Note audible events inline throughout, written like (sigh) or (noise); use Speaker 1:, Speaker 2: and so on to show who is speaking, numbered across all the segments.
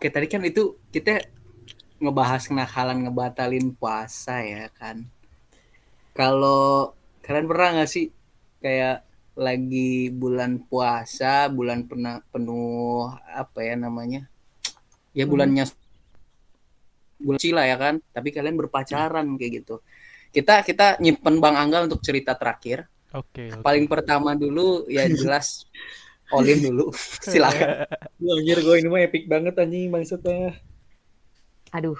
Speaker 1: Oke, tadi kan itu kita ngebahas kenakalan ngebatalin puasa ya kan. Kalau kalian pernah nggak sih kayak lagi bulan puasa, bulan pena, penuh apa ya namanya? Ya bulannya bulan Cila ya kan, tapi kalian berpacaran kayak gitu. Kita kita nyimpen Bang Angga untuk cerita terakhir.
Speaker 2: Oke. oke.
Speaker 1: Paling pertama dulu ya jelas (laughs) Olin dulu. (laughs) Silakan.
Speaker 3: Anjir gue ini mah epic banget anjing maksudnya.
Speaker 4: Aduh.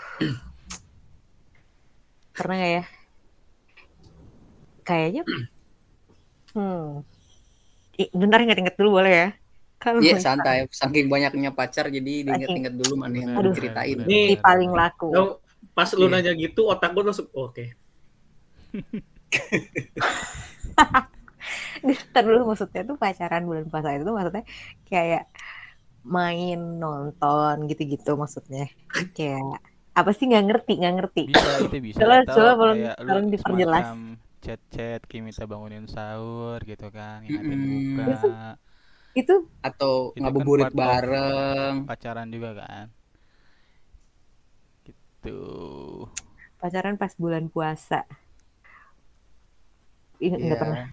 Speaker 4: Pernah nggak ya? Kayaknya. (clears throat) Hmm. Bentar inget-inget dulu boleh ya? Kalau
Speaker 1: Iya santai, saking banyaknya pacar jadi diinget-inget dulu mana yang mau
Speaker 4: Aduh.
Speaker 3: Nih,
Speaker 4: si paling laku.
Speaker 3: Pas lu
Speaker 1: Iya.
Speaker 3: nanya gitu otak gue langsung oke. (laughs) (laughs) (laughs)
Speaker 4: Ntar dulu maksudnya tuh pacaran bulan puasa itu tuh maksudnya kayak main nonton gitu-gitu maksudnya. Kayak apa sih nggak ngerti nggak ngerti.
Speaker 2: Bisa itu (laughs) bisa.
Speaker 4: Coba- belum- tolong diperjelas.
Speaker 2: Chat-chat kayak minta bangunin sahur gitu kan, buka.
Speaker 4: Itu
Speaker 1: Atau
Speaker 2: Itu kan
Speaker 1: ngabuburit bareng.
Speaker 2: Pacaran juga kan. Gitu.
Speaker 4: pacaran pas bulan puasa. Ingat nggak
Speaker 1: Iya.
Speaker 4: pernah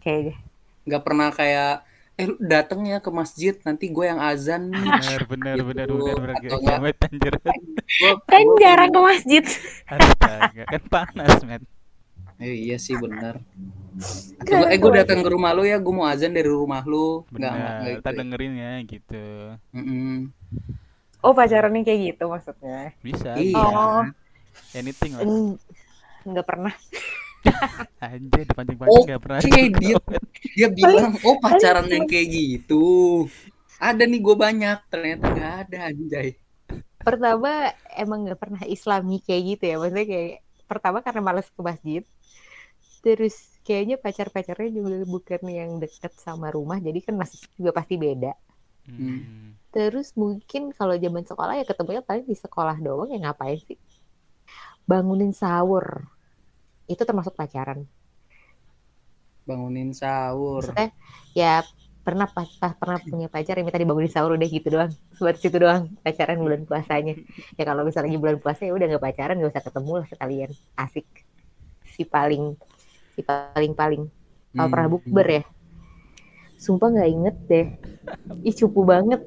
Speaker 4: kayaknya.
Speaker 1: Nggak pernah kayak eh dateng ya ke masjid nanti gue yang azan nih.
Speaker 2: Bener bener
Speaker 1: Gitu.
Speaker 2: bener bener bener anjir.
Speaker 1: Gua-
Speaker 4: Kan jarang ke masjid.
Speaker 2: Astaga, kan panas men.
Speaker 1: Eh, iya sih bener. Atau eh gue datang ke rumah lu ya, gue mau azan dari rumah lu. Nggak nggak nggak
Speaker 2: Bener,
Speaker 1: gitu.
Speaker 2: kita dengerin ya gitu.
Speaker 1: Mm-mm.
Speaker 4: Oh pacarannya kayak gitu maksudnya.
Speaker 2: Bisa,
Speaker 1: Iya.
Speaker 4: Oh.
Speaker 2: Anything lah.
Speaker 4: Nggak pernah. (laughs)
Speaker 2: Anjir, dipancing-pancing gak pernah.
Speaker 1: Oke, dia dia bilang, oh pacaran yang kayak gitu. Ada nih gue banyak, ternyata nggak ada anjay.
Speaker 4: Pertama emang nggak pernah Islami kayak gitu ya. Maksudnya kayak pertama karena males ke masjid. Terus kayaknya pacar-pacarnya juga bukan yang deket sama rumah. Jadi kan masih juga pasti beda.
Speaker 2: Hmm.
Speaker 4: Terus mungkin kalau zaman sekolah ya ketemunya paling di sekolah doang ya ngapain sih? Bangunin sahur. Itu termasuk pacaran.
Speaker 1: Bangunin sahur.
Speaker 4: Maksudnya ya pernah pas, pas- pernah punya pacar yang minta dibangunin sahur udah gitu doang. Sebatas itu doang pacaran bulan puasanya. Ya kalau misalnya lagi bulan puasa ya udah nggak pacaran nggak usah ketemu lah sekalian. Asik. Si paling si paling paling. Kalau
Speaker 1: Hmm.
Speaker 4: pernah bukber ya. Sumpah nggak inget deh. Ih cupu banget.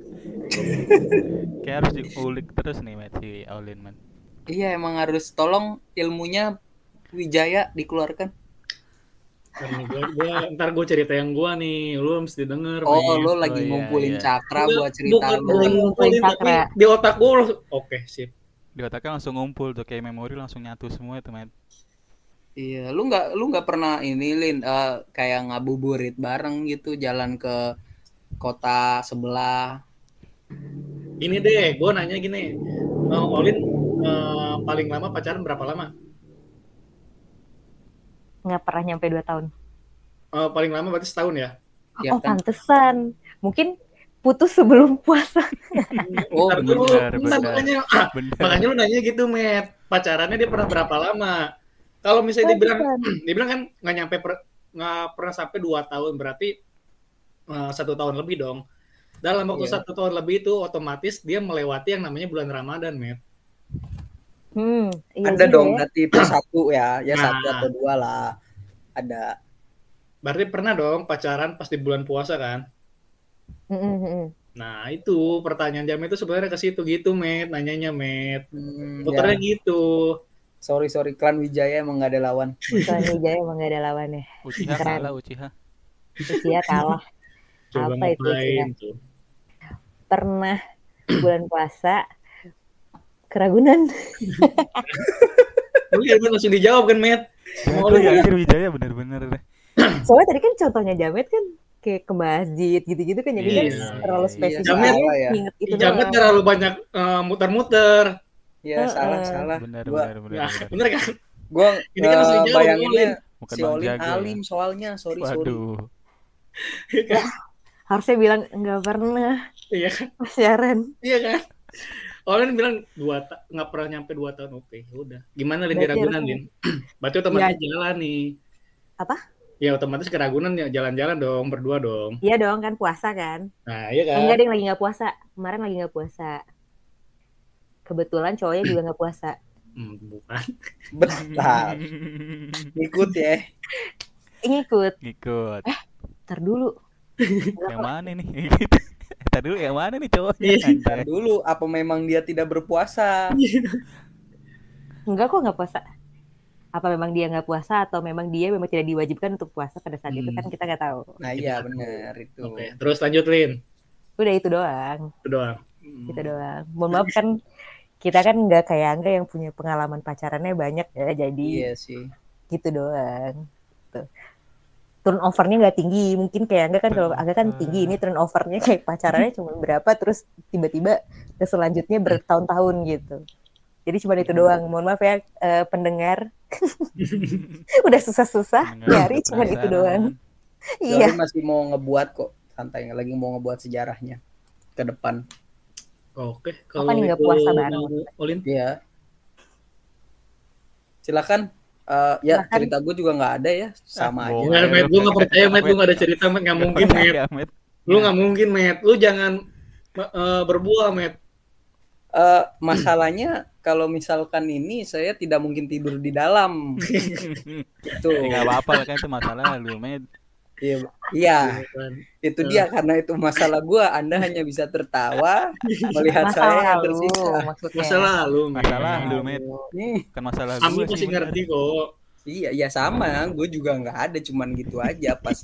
Speaker 2: Kayak harus diulik terus nih Matt si Aulin man.
Speaker 1: Iya emang harus tolong ilmunya Wijaya dikeluarkan.
Speaker 3: Nih, gua- ntar gue cerita yang gua nih, lu mesti denger.
Speaker 1: Oh,
Speaker 3: men.
Speaker 1: lo lagi
Speaker 2: iya,
Speaker 1: ngumpulin
Speaker 2: iya.
Speaker 1: cakra
Speaker 3: Enggak,
Speaker 1: buat cerita
Speaker 3: bukan,
Speaker 4: Lagi ngumpulin cakra.
Speaker 3: di otak gue oke sip.
Speaker 2: Di otaknya langsung ngumpul tuh kayak memori langsung nyatu semua itu Matt.
Speaker 1: Iya, lu nggak lu nggak pernah ini Lin eh, kayak ngabuburit bareng gitu jalan ke kota sebelah.
Speaker 3: Ini deh, gue nanya gini, eh, Olin eh, paling lama pacaran berapa lama?
Speaker 4: Nggak pernah nyampe 2 tahun.
Speaker 3: Eh, paling lama berarti setahun ya?
Speaker 1: Ya
Speaker 4: oh
Speaker 1: kan?
Speaker 4: pantesan. Mungkin putus sebelum (laughs) puasa.
Speaker 1: Oh,
Speaker 3: dulu,
Speaker 2: bener.
Speaker 3: makanya, ah, makanya lu nanya gitu, Met. Pacarannya dia pernah berapa lama? Kalau misalnya dibilang,
Speaker 4: Pantesan. (clears throat)
Speaker 3: dibilang kan nggak nyampe, per- nggak pernah sampai dua tahun, berarti eh, satu tahun lebih dong. Dalam waktu
Speaker 1: Iya.
Speaker 3: satu tahun lebih itu otomatis dia melewati yang namanya bulan Ramadan, Met.
Speaker 4: Hmm, iya
Speaker 1: Ada dong
Speaker 4: ya.
Speaker 1: berarti itu satu ya, ya
Speaker 3: Nah.
Speaker 1: satu atau dua lah. Ada.
Speaker 3: Berarti pernah dong pacaran pas di bulan puasa kan?
Speaker 4: Mm, mm, mm.
Speaker 3: Nah itu pertanyaan jam itu sebenarnya ke situ gitu, Met. Nanyanya, Met.
Speaker 1: Hmm,
Speaker 3: Putarnya
Speaker 1: ya.
Speaker 3: gitu.
Speaker 1: Sorry sorry, klan Wijaya emang nggak ada lawan.
Speaker 4: Soalnya Wijaya emang gak ada lawannya.
Speaker 2: Uchiha
Speaker 4: Keren.
Speaker 2: kalah Uchiha.
Speaker 4: Usia kalah.
Speaker 3: Coba
Speaker 4: Apa itu
Speaker 3: tuh?
Speaker 4: Pernah bulan puasa keragunan. (laughs)
Speaker 3: Lu ya langsung dijawab kan, Met. Lu
Speaker 2: ya
Speaker 3: ya?
Speaker 2: anjir Wijaya bener-bener deh. (clears throat)
Speaker 4: Soalnya tadi kan contohnya Jamet kan kayak ke masjid gitu-gitu kan jadi kan
Speaker 3: Iya,
Speaker 4: terlalu
Speaker 2: iya.
Speaker 4: spesifik.
Speaker 3: Jamet-
Speaker 1: ya.
Speaker 4: Inget itu
Speaker 3: Jamet
Speaker 4: doang.
Speaker 3: terlalu banyak eh, muter-muter.
Speaker 1: Ya
Speaker 4: Heeh.
Speaker 1: salah salah.
Speaker 2: Bener
Speaker 1: Gua
Speaker 2: bener bener.
Speaker 3: Nah,
Speaker 2: bener.
Speaker 3: bener kan?
Speaker 1: gua (laughs)
Speaker 3: Ini kan harus
Speaker 1: eh,
Speaker 3: dijawab,
Speaker 1: bayanginnya
Speaker 2: Bukan
Speaker 1: si Olin
Speaker 2: Jago ya.
Speaker 1: alim soalnya, sorry sorry.
Speaker 2: Waduh.
Speaker 4: Harusnya bilang nggak pernah
Speaker 3: Iya kan?
Speaker 4: pacaran.
Speaker 3: Iya kan? Orang bilang dua nggak pernah nyampe dua tahun oke ya udah gimana Lin di
Speaker 4: Berarti
Speaker 3: Ragunan Lin (clears throat) berarti otomatis jalan nih
Speaker 4: Apa?
Speaker 3: ya otomatis ke Ragunan ya jalan-jalan dong berdua dong
Speaker 4: Iya dong kan puasa kan.
Speaker 3: nah iya
Speaker 4: Eh,
Speaker 3: kan
Speaker 4: Enggak ada yang lagi nggak puasa. Kemarin lagi nggak puasa. kebetulan cowoknya juga nggak puasa. (clears throat)
Speaker 3: Hmm, bukan. (laughs)
Speaker 1: Bentar, ikut ya.
Speaker 4: Ngikut,
Speaker 2: Ngikut.
Speaker 4: ntar dulu. (laughs)
Speaker 2: Yang mana nih? (laughs) Gitu. Tadi dulu yang mana nih cowoknya?
Speaker 3: Iya.
Speaker 1: Bentar
Speaker 2: Anjay.
Speaker 1: dulu, apa memang dia tidak berpuasa?
Speaker 4: Enggak kok nggak puasa. Apa memang dia nggak puasa atau memang dia memang tidak diwajibkan untuk puasa pada saat itu
Speaker 3: Hmm.
Speaker 4: kan kita nggak tahu.
Speaker 1: Nah iya benar itu.
Speaker 3: Oke, terus lanjut Lin.
Speaker 4: Udah itu doang,
Speaker 3: Itu doang.
Speaker 4: itu doang. Mohon maaf kan kita kan nggak kayak Angga yang punya pengalaman pacarannya banyak ya, jadi
Speaker 1: Iya sih.
Speaker 4: gitu doang. Tuh. Turnovernya nggak tinggi, mungkin kayak Angga kan kalau Angga kan tinggi ini turnovernya kayak pacarannya cuma berapa, terus tiba-tiba ke selanjutnya bertahun-tahun gitu. Jadi cuma itu doang. Mohon maaf ya eh, pendengar, (laughs) udah susah-susah nyari cuma itu doang.
Speaker 1: Iya. Masih mau ngebuat kok santai lagi mau ngebuat sejarahnya ke depan.
Speaker 3: Oke,
Speaker 4: Apa
Speaker 3: kalau
Speaker 4: nih, nggak puasa bareng?
Speaker 3: Olin.
Speaker 1: Iya. Silakan. Eh, ya
Speaker 4: Silakan.
Speaker 1: cerita gue juga nggak ada ya, sama
Speaker 2: Ah,
Speaker 1: aja.
Speaker 3: Enggak, Met, gue gak percaya, Met, lu gak ada cerita, Met, gak mungkin, Met. Lu gak mungkin, Met. Lu jangan eh, berbuah, Met.
Speaker 1: Eh, masalahnya kalau misalkan ini saya tidak mungkin tidur di dalam. (laughs) Itu.
Speaker 2: Nggak apa-apa lah kan itu masalah lu, Met.
Speaker 1: Iya, iya,
Speaker 3: Kan.
Speaker 1: itu dia karena itu masalah gua. Anda hanya bisa tertawa (laughs) melihat
Speaker 4: Masa
Speaker 1: saya yang
Speaker 4: lalu
Speaker 1: tersiksa.
Speaker 4: maksudnya.
Speaker 3: Masa lalu, Met.
Speaker 2: Masalah lu, Met.
Speaker 1: Nih,
Speaker 2: Bukan masalah
Speaker 3: Kami
Speaker 2: gua
Speaker 3: masih ngerti kok.
Speaker 1: iya, ya sama. Gue juga nggak ada, cuman gitu aja pas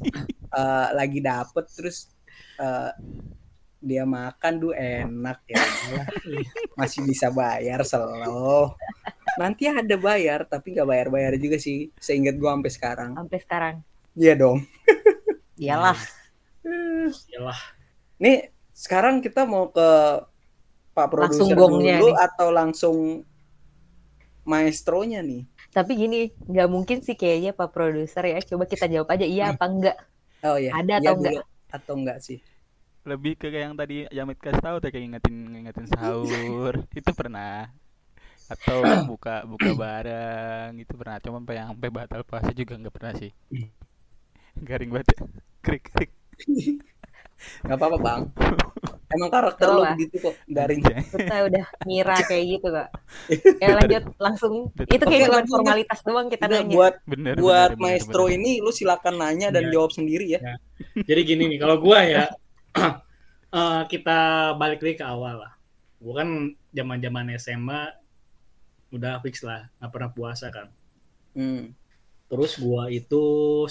Speaker 1: eh, lagi dapet terus eh, dia makan tuh enak ya masih bisa bayar selo nanti ada bayar tapi nggak bayar bayar juga sih seingat gua sampai sekarang
Speaker 4: Sampai sekarang.
Speaker 1: iya dong
Speaker 4: Iyalah.
Speaker 3: Yalah.
Speaker 1: nih sekarang kita mau ke pak
Speaker 4: Langsung
Speaker 1: produser
Speaker 4: gongnya
Speaker 1: dulu
Speaker 4: nih.
Speaker 1: atau langsung maestronya nih
Speaker 4: Tapi gini, nggak mungkin sih kayaknya Pak Produser ya. Coba kita jawab aja iya apa enggak.
Speaker 1: oh iya
Speaker 4: Ada
Speaker 1: Iya
Speaker 4: atau enggak?
Speaker 1: dulu. atau enggak sih
Speaker 2: Lebih ke kayak yang tadi Jamit kasih tahu tuh kayak ngingetin ngingetin sahur. (laughs) itu pernah. Atau (clears throat) buka buka bareng itu pernah. Cuma sampai yang sampai batal puasa juga nggak pernah sih. Garing banget. Ya. Krik krik.
Speaker 1: nggak apa-apa bang (laughs) emang karakter lo begitu kok garing
Speaker 4: Kita udah ngira kayak gitu kok. (laughs) Ya lanjut langsung. Itu kayak cuma formalitas doang kita
Speaker 1: Udah,
Speaker 4: nanya.
Speaker 1: buat
Speaker 2: Bener.
Speaker 1: buat
Speaker 2: bener,
Speaker 1: maestro
Speaker 2: bener.
Speaker 1: ini lu silakan nanya dan
Speaker 3: Iya.
Speaker 1: jawab sendiri ya
Speaker 3: Jadi gini nih, kalau gua ya, (clears throat) eh, kita balik lagi ke awal lah. Gua kan zaman-zaman SMA udah fix lah, nggak pernah puasa kan.
Speaker 1: Hmm.
Speaker 3: Terus gua itu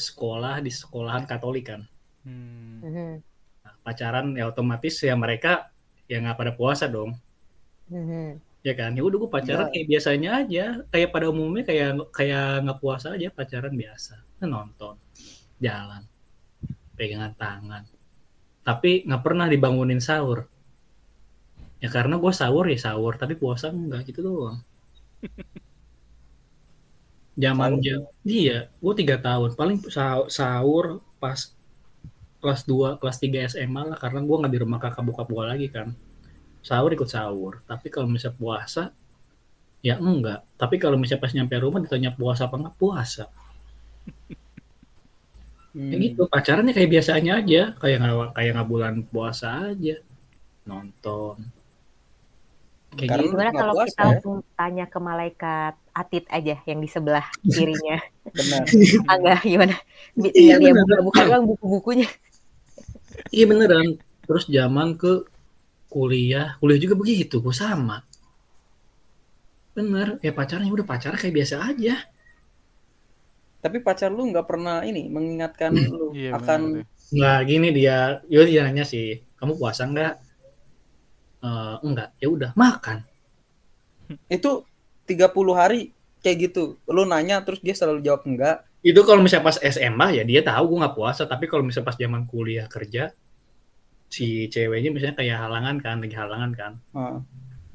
Speaker 3: sekolah di sekolahan Katolik kan.
Speaker 2: Hmm.
Speaker 4: Mhm,
Speaker 3: Nah, pacaran ya otomatis ya mereka ya nggak pada puasa dong.
Speaker 4: mhm.
Speaker 3: Ya kan, ya udah gue pacaran
Speaker 1: Ya.
Speaker 3: kayak biasanya aja, kayak pada umumnya kayak kayak nggak puasa aja pacaran biasa, Kan nonton, jalan, pegangan tangan, tapi nggak pernah dibangunin sahur. Ya karena gue sahur ya sahur, tapi puasa enggak gitu doang. (laughs) Zaman jam, iya, gue tiga tahun, paling sah- sahur pas kelas 2, kelas 3 SMA lah, karena gue nggak di rumah kakak bokap gue lagi kan. Sahur ikut sahur. Tapi kalau misalnya puasa ya enggak. Tapi kalau misalnya pas nyampe rumah ditanya puasa apa enggak puasa.
Speaker 1: Hmm.
Speaker 3: ya gitu pacarannya kayak biasanya aja. Kayak nggak kayak nggak bulan puasa aja. Nonton kayak
Speaker 1: Karena
Speaker 4: Gimana
Speaker 1: nggak
Speaker 4: kalau
Speaker 1: puasa
Speaker 4: kita
Speaker 1: ya?
Speaker 4: langsung tanya ke malaikat Atit aja yang di sebelah kirinya. (laughs)
Speaker 1: benar
Speaker 4: Angga gimana? Bi-
Speaker 3: Iya,
Speaker 4: dia buka-buka doang buku-bukunya. (laughs)
Speaker 3: iya beneran terus zaman ke kuliah kuliah juga begitu gue sama bener ya pacaran ya udah pacaran kayak biasa aja
Speaker 1: tapi pacar lu nggak pernah ini mengingatkan lu
Speaker 2: Iya,
Speaker 1: akan
Speaker 3: nggak gini dia yo dia nanya sih kamu puasa enggak Eh, enggak ya udah makan. (laughs)
Speaker 1: Itu 30 hari kayak gitu. Lu nanya terus dia selalu jawab enggak.
Speaker 3: Itu kalau misalnya pas SMA ya dia tahu gue nggak puasa. Tapi kalau misalnya pas zaman kuliah kerja si ceweknya misalnya kayak halangan kan lagi halangan kan.
Speaker 1: Ah.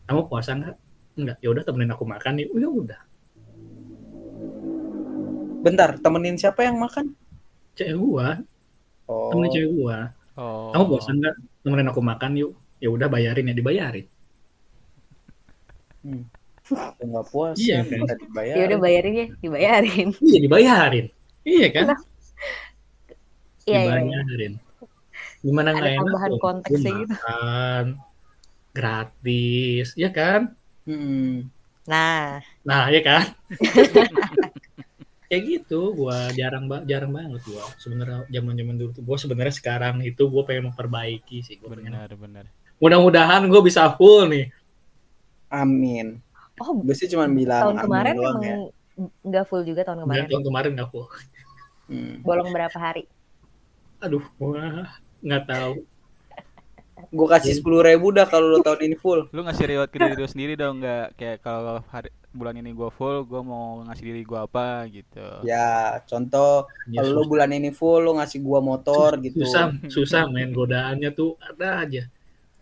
Speaker 3: kamu puasa nggak? Enggak ya udah temenin aku makan nih ya udah.
Speaker 1: Bentar temenin siapa yang makan?
Speaker 3: Cewek gua.
Speaker 1: Oh.
Speaker 3: Temenin cewek gua.
Speaker 2: Oh.
Speaker 3: kamu puasa nggak? Temenin aku makan yuk ya udah bayarin ya dibayarin
Speaker 1: Lu nggak puasa
Speaker 3: Iya,
Speaker 1: dibayar
Speaker 4: Ya udah bayarin ya, dibayarin. (laughs)
Speaker 3: iya dibayarin iya kan
Speaker 4: Iya, iya. iya.
Speaker 3: dibayarin gimana nggak enak
Speaker 4: tambahan
Speaker 3: Gua
Speaker 4: gitu.
Speaker 3: makan gratis ya kan
Speaker 1: Hmm.
Speaker 4: Nah,
Speaker 3: Nah, ya kan? (laughs) Kayak gitu, gua jarang ba- jarang banget gua. Sebenarnya zaman-zaman dulu tuh gua sebenarnya sekarang itu gua pengen memperbaiki sih.
Speaker 2: Benar benar
Speaker 3: Mudah-mudahan gua bisa full nih.
Speaker 1: Amin.
Speaker 4: oh
Speaker 1: Gue sih cuma bilang
Speaker 4: tahun
Speaker 1: amin
Speaker 4: kemarin
Speaker 1: doang
Speaker 4: emang
Speaker 1: ya.
Speaker 4: nggak full juga tahun kemarin.
Speaker 3: tahun kemarin nggak full.
Speaker 1: Hmm.
Speaker 4: Bolong berapa hari?
Speaker 3: Aduh, gua nggak tahu.
Speaker 1: Gue kasih sepuluh ribu dah kalau lo tahun ini full.
Speaker 2: lu ngasih reward ke diri lu sendiri dong nggak kayak kalau hari bulan ini gua full gua mau ngasih diri gua apa gitu
Speaker 1: Ya, contoh
Speaker 3: Ya,
Speaker 1: kalau lo bulan ini full lo ngasih gua motor gitu.
Speaker 3: susah, susah main godaannya tuh ada aja.